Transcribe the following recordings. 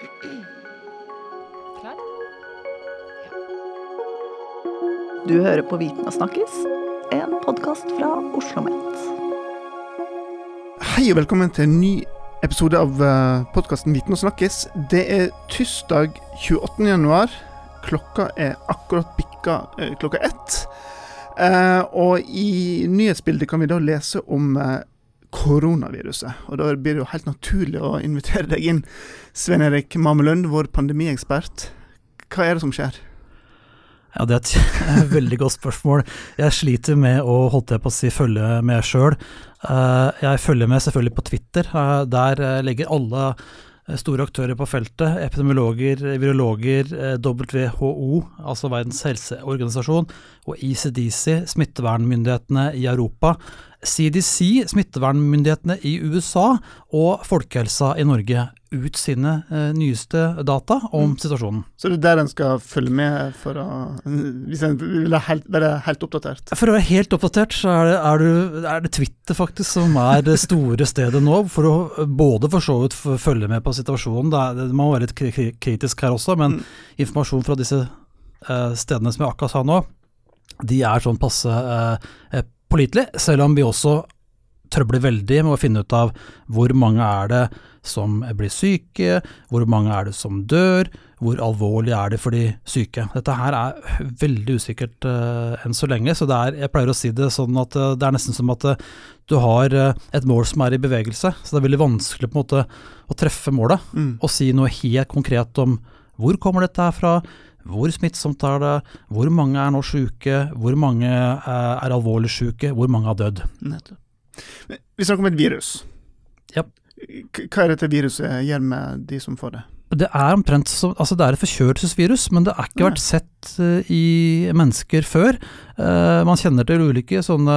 Klar? Du hører på Viten og snakkes, en podkast fra Oslo OsloMet. Hei og velkommen til en ny episode av podkasten Viten og snakkes. Det er tirsdag 28. januar. Klokka er akkurat bikka eh, klokka ett. Eh, og i nyhetsbildet kan vi da lese om eh, koronaviruset. Og da blir det jo helt naturlig å invitere deg inn, Svein Erik Mamelund, vår pandemiekspert. Hva er det som skjer? Ja, Det er et veldig godt spørsmål. Jeg sliter med å holdt jeg på å si, følge med sjøl. Eh, jeg følger med selvfølgelig på Twitter. Eh, der eh, legger alle store aktører på feltet, epidemiologer, virologer, WHO, altså Verdens helseorganisasjon, og ECDC, smittevernmyndighetene i Europa, CDC, smittevernmyndighetene i USA og Folkehelsa i Norge ut sine eh, nyeste data om mm. situasjonen. Så det er der en skal følge med for å Hvis en vil være helt oppdatert? For å være helt oppdatert, så er det, er, du, er det, Twitter faktisk som er det store stedet nå, for å både for så vidt følge med på situasjonen. Det, er, det må være litt kritisk her også, men mm. informasjon fra disse eh, stedene som jeg akkurat sa nå, de er sånn passe eh, pålitelig, selv om vi også trøbler veldig med å finne ut av hvor mange er det som blir syke, hvor mange er det som dør, hvor alvorlig er det for de syke. Dette her er veldig usikkert uh, enn så lenge, så er, jeg pleier å si det sånn at uh, det er nesten som at uh, du har et mål som er i bevegelse, så det er veldig vanskelig på en måte å treffe målet mm. og si noe helt konkret om hvor kommer dette her fra, hvor smittsomt er det? Hvor mange er nå syke? Hvor mange eh, er alvorlig syke? Hvor mange har dødd? Vi snakker om et virus. Ja. Hva er dette viruset gjør med de som får det? Det er omtrent som, altså det er et forkjølelsesvirus, men det har ikke vært sett uh, i mennesker før. Uh, man kjenner til ulike sånne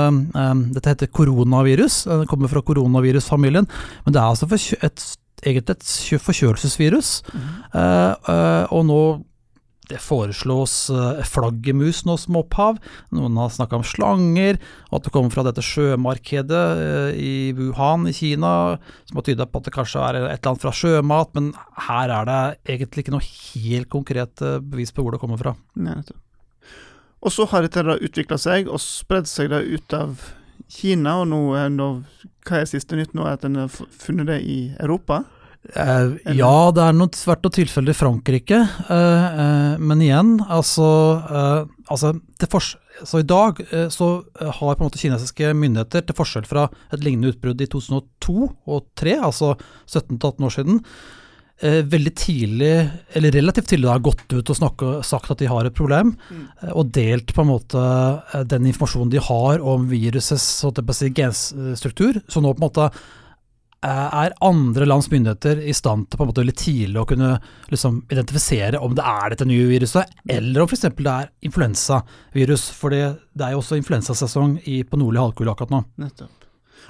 Dette heter koronavirus, det kommer fra koronavirusfamilien. Men det er altså et, egentlig et forkjølelsesvirus. Mm. og nå det foreslås eh, flaggermus nå som opphav. Noen har snakka om slanger, og at det kommer fra dette sjømarkedet eh, i Wuhan i Kina, som har tyda på at det kanskje er et eller annet fra sjømat, men her er det egentlig ikke noe helt konkret eh, bevis på hvor det kommer fra. Nei, og så har dette da utvikla seg og spredd seg da ut av Kina, og nå, nå hva er siste nytt nå, er at en har funnet det i Europa? Uh, ja, det er noe, svært og tilfeldig i Frankrike, uh, uh, men igjen, altså, altså så I dag så har på en måte kinesiske myndigheter, til forskjell fra et lignende utbrudd i 2002 og 2003, altså 17-18 år siden, veldig tidlig, eller relativt tidlig, har gått ut og snakke, sagt at de har et problem, mm. og delt på en måte den informasjonen de har om virusets si, genstruktur. Så nå på en måte er andre lands myndigheter i stand til på en måte veldig tidlig å kunne liksom, identifisere om det er dette nye viruset, eller om f.eks. det er influensavirus? For det, er jo også influensasesong på nordlig halvkule akkurat nå. Nettopp.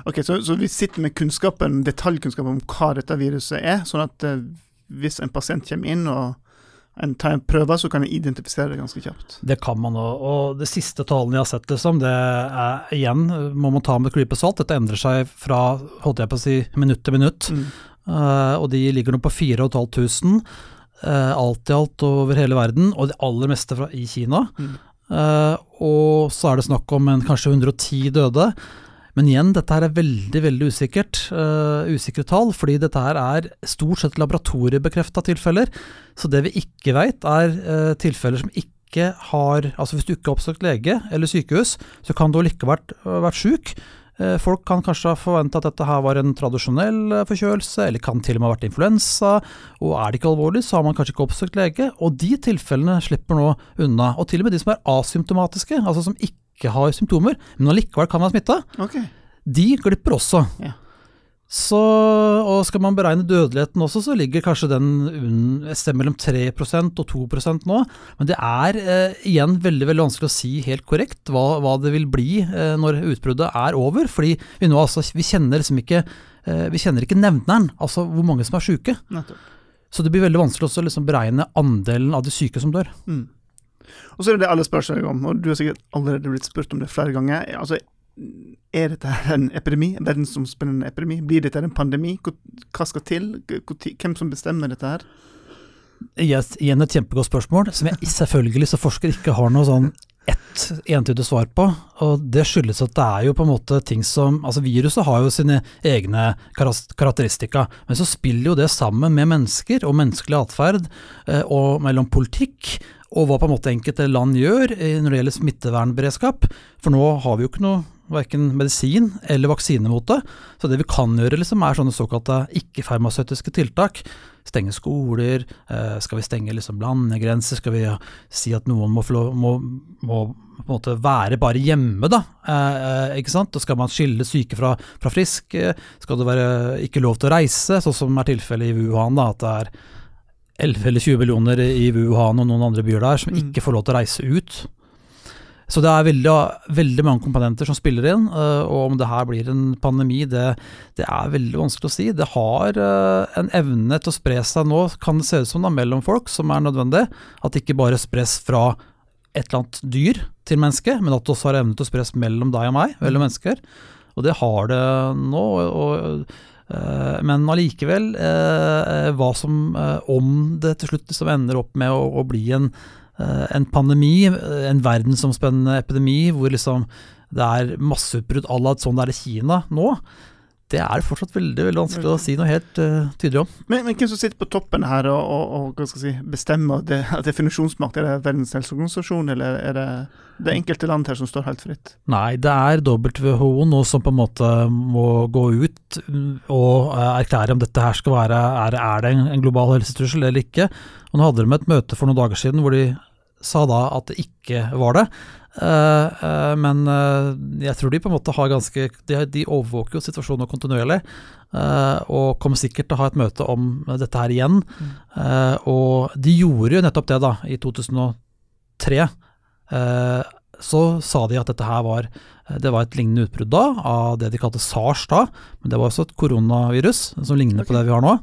Ok, så, så, vi sitter med kunnskapen, detaljkunnskap om hva dette viruset er, sånn at eh, hvis en pasient kommer inn og en prøve, så kan jeg identifisere det ganske kjapt. Det kan man òg. Og det siste tallene jeg har sett, liksom, det er igjen må man ta med et klype salt. Dette endrer seg fra holdt jeg på å si, minutt til minutt. Mm. Uh, og de ligger nå på 4500. Uh, alt i alt over hele verden, og det aller meste fra, i Kina. Mm. Uh, og så er det snakk om en, kanskje 110 døde. Men igjen, dette her er veldig veldig usikkert. Uh, usikre tall, fordi dette her er stort sett laboratoriebekrefta tilfeller. Så det vi ikke veit, er uh, tilfeller som ikke har Altså hvis du ikke har oppsøkt lege eller sykehus, så kan du likevel vært, vært sjuk. Folk kan kanskje ha forventa at dette her var en tradisjonell forkjølelse, eller kan til og med ha vært influensa. Og er det ikke alvorlig, så har man kanskje ikke oppsøkt lege. Og de tilfellene slipper nå unna. Og til og med de som er asymptomatiske, altså som ikke ikke har symptomer, men allikevel kan være smitta, okay. de glipper også. Ja. Så, og skal man beregne dødeligheten også, så ligger kanskje den et sted mellom 3 og 2% nå. Men det er eh, igjen veldig veldig vanskelig å si helt korrekt hva, hva det vil bli eh, når utbruddet er over. Fordi vi nå altså, vi kjenner liksom ikke eh, vi kjenner ikke nevneren, altså hvor mange som er syke. Så det blir veldig vanskelig å liksom beregne andelen av de syke som dør. Mm. Og så er det det alle spør seg om, og du har sikkert allerede blitt spurt om det flere ganger. Altså, er dette en epidemi? En verdensomspennende epidemi? Blir dette en pandemi? Hva skal til? Hvem som bestemmer dette her? Igjen et kjempegodt spørsmål, som jeg selvfølgelig som forsker ikke har noe sånn ett entydig svar på. Og det skyldes at det er jo på en måte ting som Altså viruset har jo sine egne karakteristika, men så spiller jo det sammen med mennesker og menneskelig atferd, eh, og mellom politikk og hva på en måte enkelte land gjør når det gjelder smittevernberedskap. For nå har vi jo ikke noe verken medisin eller vaksine mot det. Så det vi kan gjøre, liksom, er sånne såkalte ikke-farmasøytiske tiltak. Stenge skoler, eh, skal vi stenge liksom landegrenser, skal vi si at noen må, må, må være bare hjemme, da. Eh, eh, ikke sant? Og skal man skille syke fra, fra friske. Skal det være ikke lov til å reise, sånn som er tilfellet i Wuhan, da, at det er 11 eller 20 millioner i Wuhan og noen andre byer der som mm. ikke får lov til å reise ut. Så det er veldig, veldig mange komponenter som spiller inn, eh, og om det her blir en pandemi, det, det er veldig vanskelig å si. Det har eh, en evne til å spre seg nå, kan det se ut som, da, mellom folk, som er nødvendig. At det ikke bare spres fra et eller annet dyr til menneske, men at det også har evne til å spres mellom deg og meg, mellom mm. mennesker. Og det har det nå. og Eh, men allikevel, eh, hva som eh, Om det til slutt liksom ender opp med å, å bli en, en, pandemi, en verdensomspennende epidemi, hvor liksom det er masseutbrudd à la sånn det er i Kina nå, det er fortsatt veldig veldig vanskelig å si noe helt uh, tydelig om. Men, men, hvem som sitter på toppen her og, og, og si, bestemmer det, definisjonsmakt? Er det Verdens helseorganisasjon, eller er det det enkelte land her som står helt fritt? Nei, det er WHO nå som på en måte må gå ut og uh, erklære om dette her skal være Er, er det en, en global helsetrussel eller ikke? Og Nå hadde de et møte for noen dager siden hvor de sa da at det ikke var det. Uh, uh, men uh, jeg tror de på en måte har ganske De, overvåker jo situasjonen kontinuerlig, og kommer sikkert til å ha et møte om dette her igjen. Og de gjorde jo nettopp det, da, i 2003. så sa de at dette her var det var et lignende utbrudd da, av det de kalte SARS da, men det var også et koronavirus som ligner okay. på det vi har nå.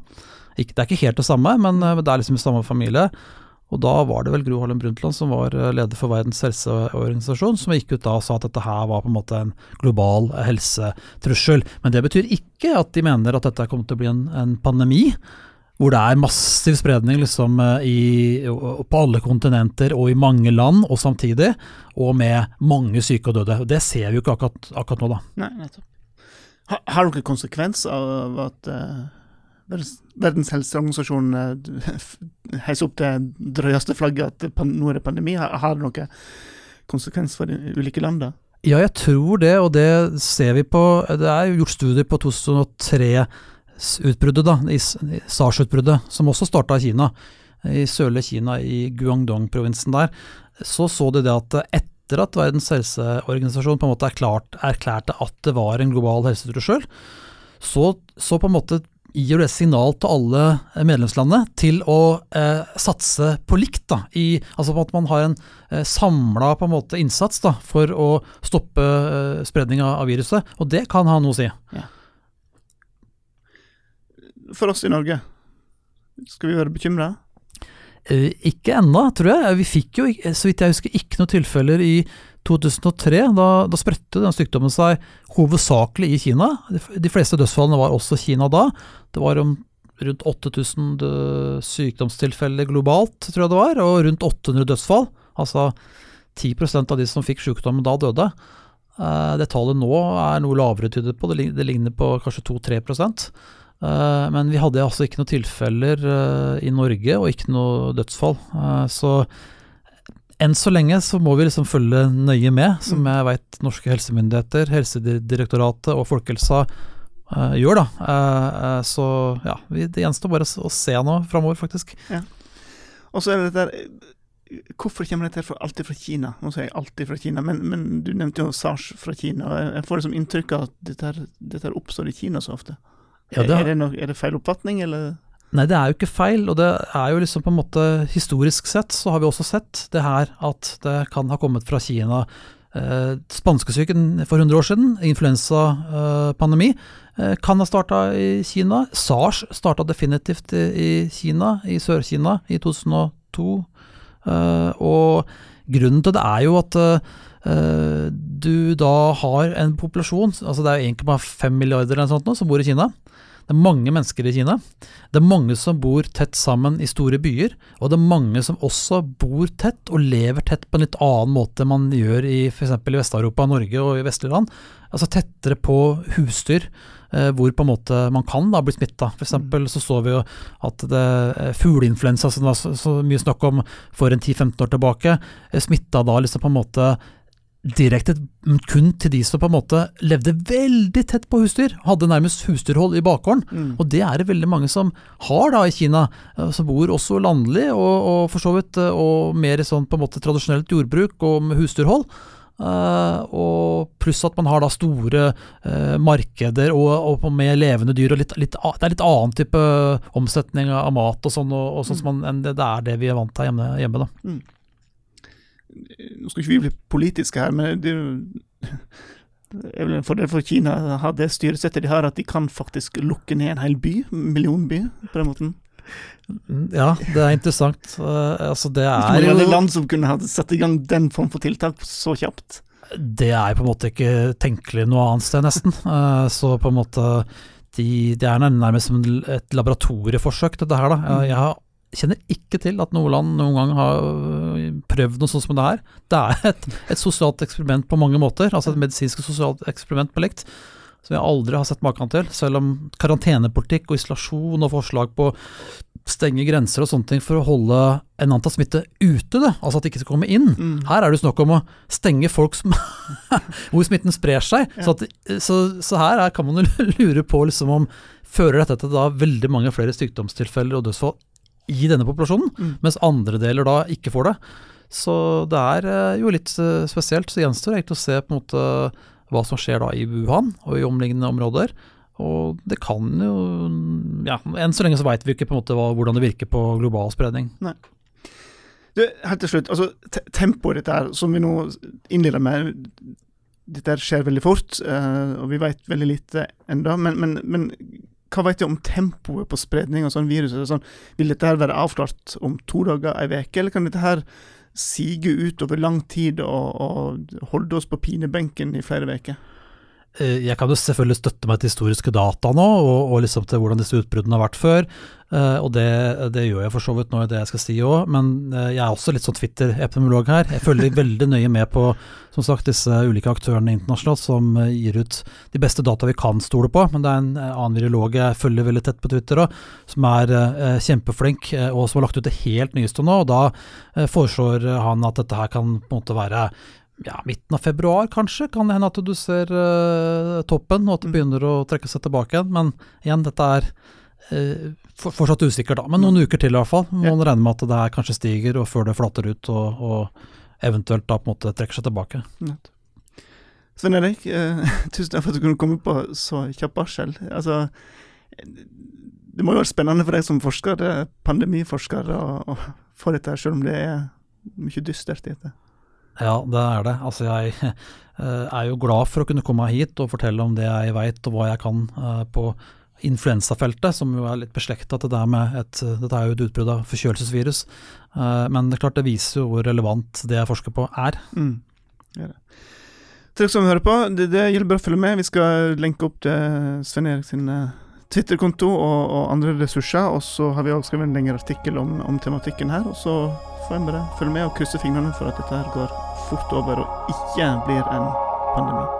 Ikke, det er ikke helt det samme, men det er liksom i samme familie. Og da var det vel Gro Harlem Brundtland som var eh, leder for Verdens helseorganisasjon, som gikk ut da og sa at dette her var på en måte en global helsetrussel. Men det betyr ikke at de mener at dette kommer til å bli en, en pandemi. Hvor det er massiv spredning liksom, eh, i, på alle kontinenter og i mange land og samtidig, og med mange syke og døde. Det ser vi jo ikke akkurat, akkurat nå, da. Nei, nettopp. Har, har dere konsekvens av at uh Verdens helseorganisasjon eh, heiser opp det drøyeste flagget at nå er det pandemi. Har det noen konsekvens for de ulike da? Ja, jeg tror det, og det ser vi på Det er gjort studier på 2003-utbruddet, da, SARS-utbruddet, som også starta i Kina. I sørlige Kina, i Guangdong-provinsen der. Så så de det at etter at Verdens helseorganisasjon på en måte erklært, erklærte at det var en global helsetrussel, så, så på en måte gir det signal til alle medlemslandene til å eh, satse på likt. Da, i, altså at man har en eh, samla innsats da, for å stoppe eh, spredning av, viruset. Og det kan ha noe å si. Ja. For oss i Norge, skal vi være bekymra? Eh, ikke ennå, tror jeg. Vi fikk jo, så vidt jeg husker, ikke noen tilfeller i 2003, da, da spredte den sykdommen seg hovedsakelig i Kina. De, fleste dødsfallene var også Kina da. Det var om rundt 8000 sykdomstilfeller globalt, tror jeg det var, og rundt 800 dødsfall. Altså 10% av de som fikk sykdommen da, døde. Eh, det tallet nå er noe lavere, tyder på. Det ligner på kanskje 2-3 eh, Men vi hadde altså ikke noen tilfeller eh, i Norge, og ikke noe dødsfall. Så enn så lenge så må vi liksom følge nøye med, som mm. jeg veit norske helsemyndigheter, Helsedirektoratet og Folkehelsa uh, gjør, da. Uh, så ja, vi, det gjenstår bare å se nå framover, faktisk. Ja. Og så er det der Hvorfor kommer dette fra, alltid fra Kina? Nå sier jeg alltid fra Kina, men, men du nevnte jo SARS fra Kina. og Jeg får liksom inntrykk av at dette, dette oppstår i Kina så ofte. Ja, det er, det no, er det feil oppfatning, eller? Nei, det er jo ikke feil, og det er jo liksom på en måte Historisk sett så har vi også sett det her at det kan ha kommet fra Kina. Eh, Spanskesyken for 100 år siden, influensapandemi, eh, kan ha starta i Kina. SARS starta definitivt i Kina, i Sør-Kina, i 2002. Eh, og grunnen til det er jo at eh, du da har en populasjon, altså det er 1,5 milliarder eller noe sånt nå, som bor i Kina. Det er mange mennesker i Kina. Det er mange som bor tett sammen i store byer. Og det er mange som også bor tett og lever tett på en litt annen måte man gjør i f.eks. Vest-Europa, Norge og i vestlige land. Altså tettere på husdyr. Eh, hvor på en måte man kan da bli smitta. F.eks. så så vi jo at eh, fugleinfluensa som det var så, så mye snakk om for en 10-15 år tilbake, eh, smitta da liksom på en måte direkte kun til de som på en måte levde veldig tett på husdyr. Hadde nærmest husdyrhold i bakgården. Mm. Og det er det veldig mange som har da i Kina. eh, Som bor også landlig, og, og for så vidt eh, og mer i sånn på en måte tradisjonelt jordbruk og med husdyrhold. Uh, og pluss at man har da store uh, markeder og, og med levende dyr. og litt, litt, Det er litt annen type omsetning av mat og sånn, og, og sånn som man, enn det, det er det vi er vant til hjemme. hjemme da. Nå skal ikke vi bli politiske her, men det er vel en fordel for Kina å ha det styresettet de har, at de kan faktisk lukke ned en hel by, millionby, på den måten. Ja, det er interessant. Eh, altså det er jo land som kunne ha satt i gang den form for tiltak så kjapt. Det er på en måte ikke tenkelig noe annet sted, nesten. Eh, Så på en måte de, Det er nærmest som et laboratorieforsøk, dette her. da. Jeg har- kjenner ikke til at noe land noen gang har øh, prøvd noe sånt som det her. Det er et, et sosialt eksperiment på mange måter, altså et medisinsk og sosialt eksperiment på likt. Som jeg aldri har sett maken til, selv om karantenepolitikk og isolasjon og forslag på stenge grenser og sånne ting for å holde en antatt smitte ute, det, altså at det ikke skal komme inn. Mm. Her er det jo snakk om å stenge folk som hvor smitten sprer seg. Ja. Så, at, så, så her er, kan man jo lure på liksom om fører dette til da veldig mange flere sykdomstilfeller og dødsfall i denne populasjonen, Mm. mens andre deler da ikke får det. Så det er eh, jo litt eh, spesielt. Så gjenstår egentlig å se på en måte hva som skjer da i Wuhan og i omliggende områder. Og det kan jo Ja, enn så lenge så veit vi ikke på en måte hva, hvordan det virker på global spredning. Du, helt til slutt, altså te tempoet ditt dette her, som vi nå innleder med Dette skjer veldig fort, eh, og vi vet veldig lite enda, men, men, men hva vet du om tempoet på spredning av sånn virus? Sånn, vil dette her være avklart om to dager, ei uke, eller kan dette her sige ut over lang tid og, og holde oss på pinebenken i flere uker? Eh, Jeg kan jo selvfølgelig støtte meg til historiske data nå, og, og liksom til hvordan disse utbruddene har vært før. eh, og det, det gjør jeg for så vidt nå i det jeg skal si òg, men eh, jeg er også litt sånn Twitter-epidemiolog her. Jeg følger veldig nøye med på som sagt, disse ulike aktørene internasjonalt som gir ut de beste data vi kan stole på. Men det er en annen virolog jeg følger veldig tett på Twitter òg, som er kjempeflink, og som har lagt ut det helt nyeste nå. og Da foreslår han at dette her kan på en måte være ja, midten av februar kanskje, kan det hende at du ser uh, toppen, og at det Mm. begynner å trekke seg tilbake igjen. Men igjen, dette er uh, for, fortsatt usikkert, da. Men noen uker til i hvert fall. Mm. Ja. Man regner med at det her kanskje stiger, og før det flater ut, og, og eventuelt da på en måte trekker seg tilbake. Nett. Svein Erik, uh, tusen takk for at du kunne komme på så kjapp varsel. Altså, det må jo være spennende for deg som forsker, er pandemiforsker, å få dette selv om det er mye dystert i dette. Ja, det er det. Altså jeg eh, er jo glad for å kunne komme hit og fortelle om det jeg veit og hva jeg kan eh, på influensafeltet, som jo er litt beslekta til det med et Dette er jo et utbrudd av forkjølelsesvirus. Eh, Men det er klart det viser jo hvor relevant det jeg forsker på er. Mm. Det er som hører på, det, det gjelder bare å følge med. Vi skal lenke opp til Svein Erik sin Twitter-konto og, og andre ressurser. Og så har vi også skrevet en lengre artikkel om, om tematikken her. Og så får en bare følge med og krysse fingrene for at dette her går fort over og ikke blir en pandemi.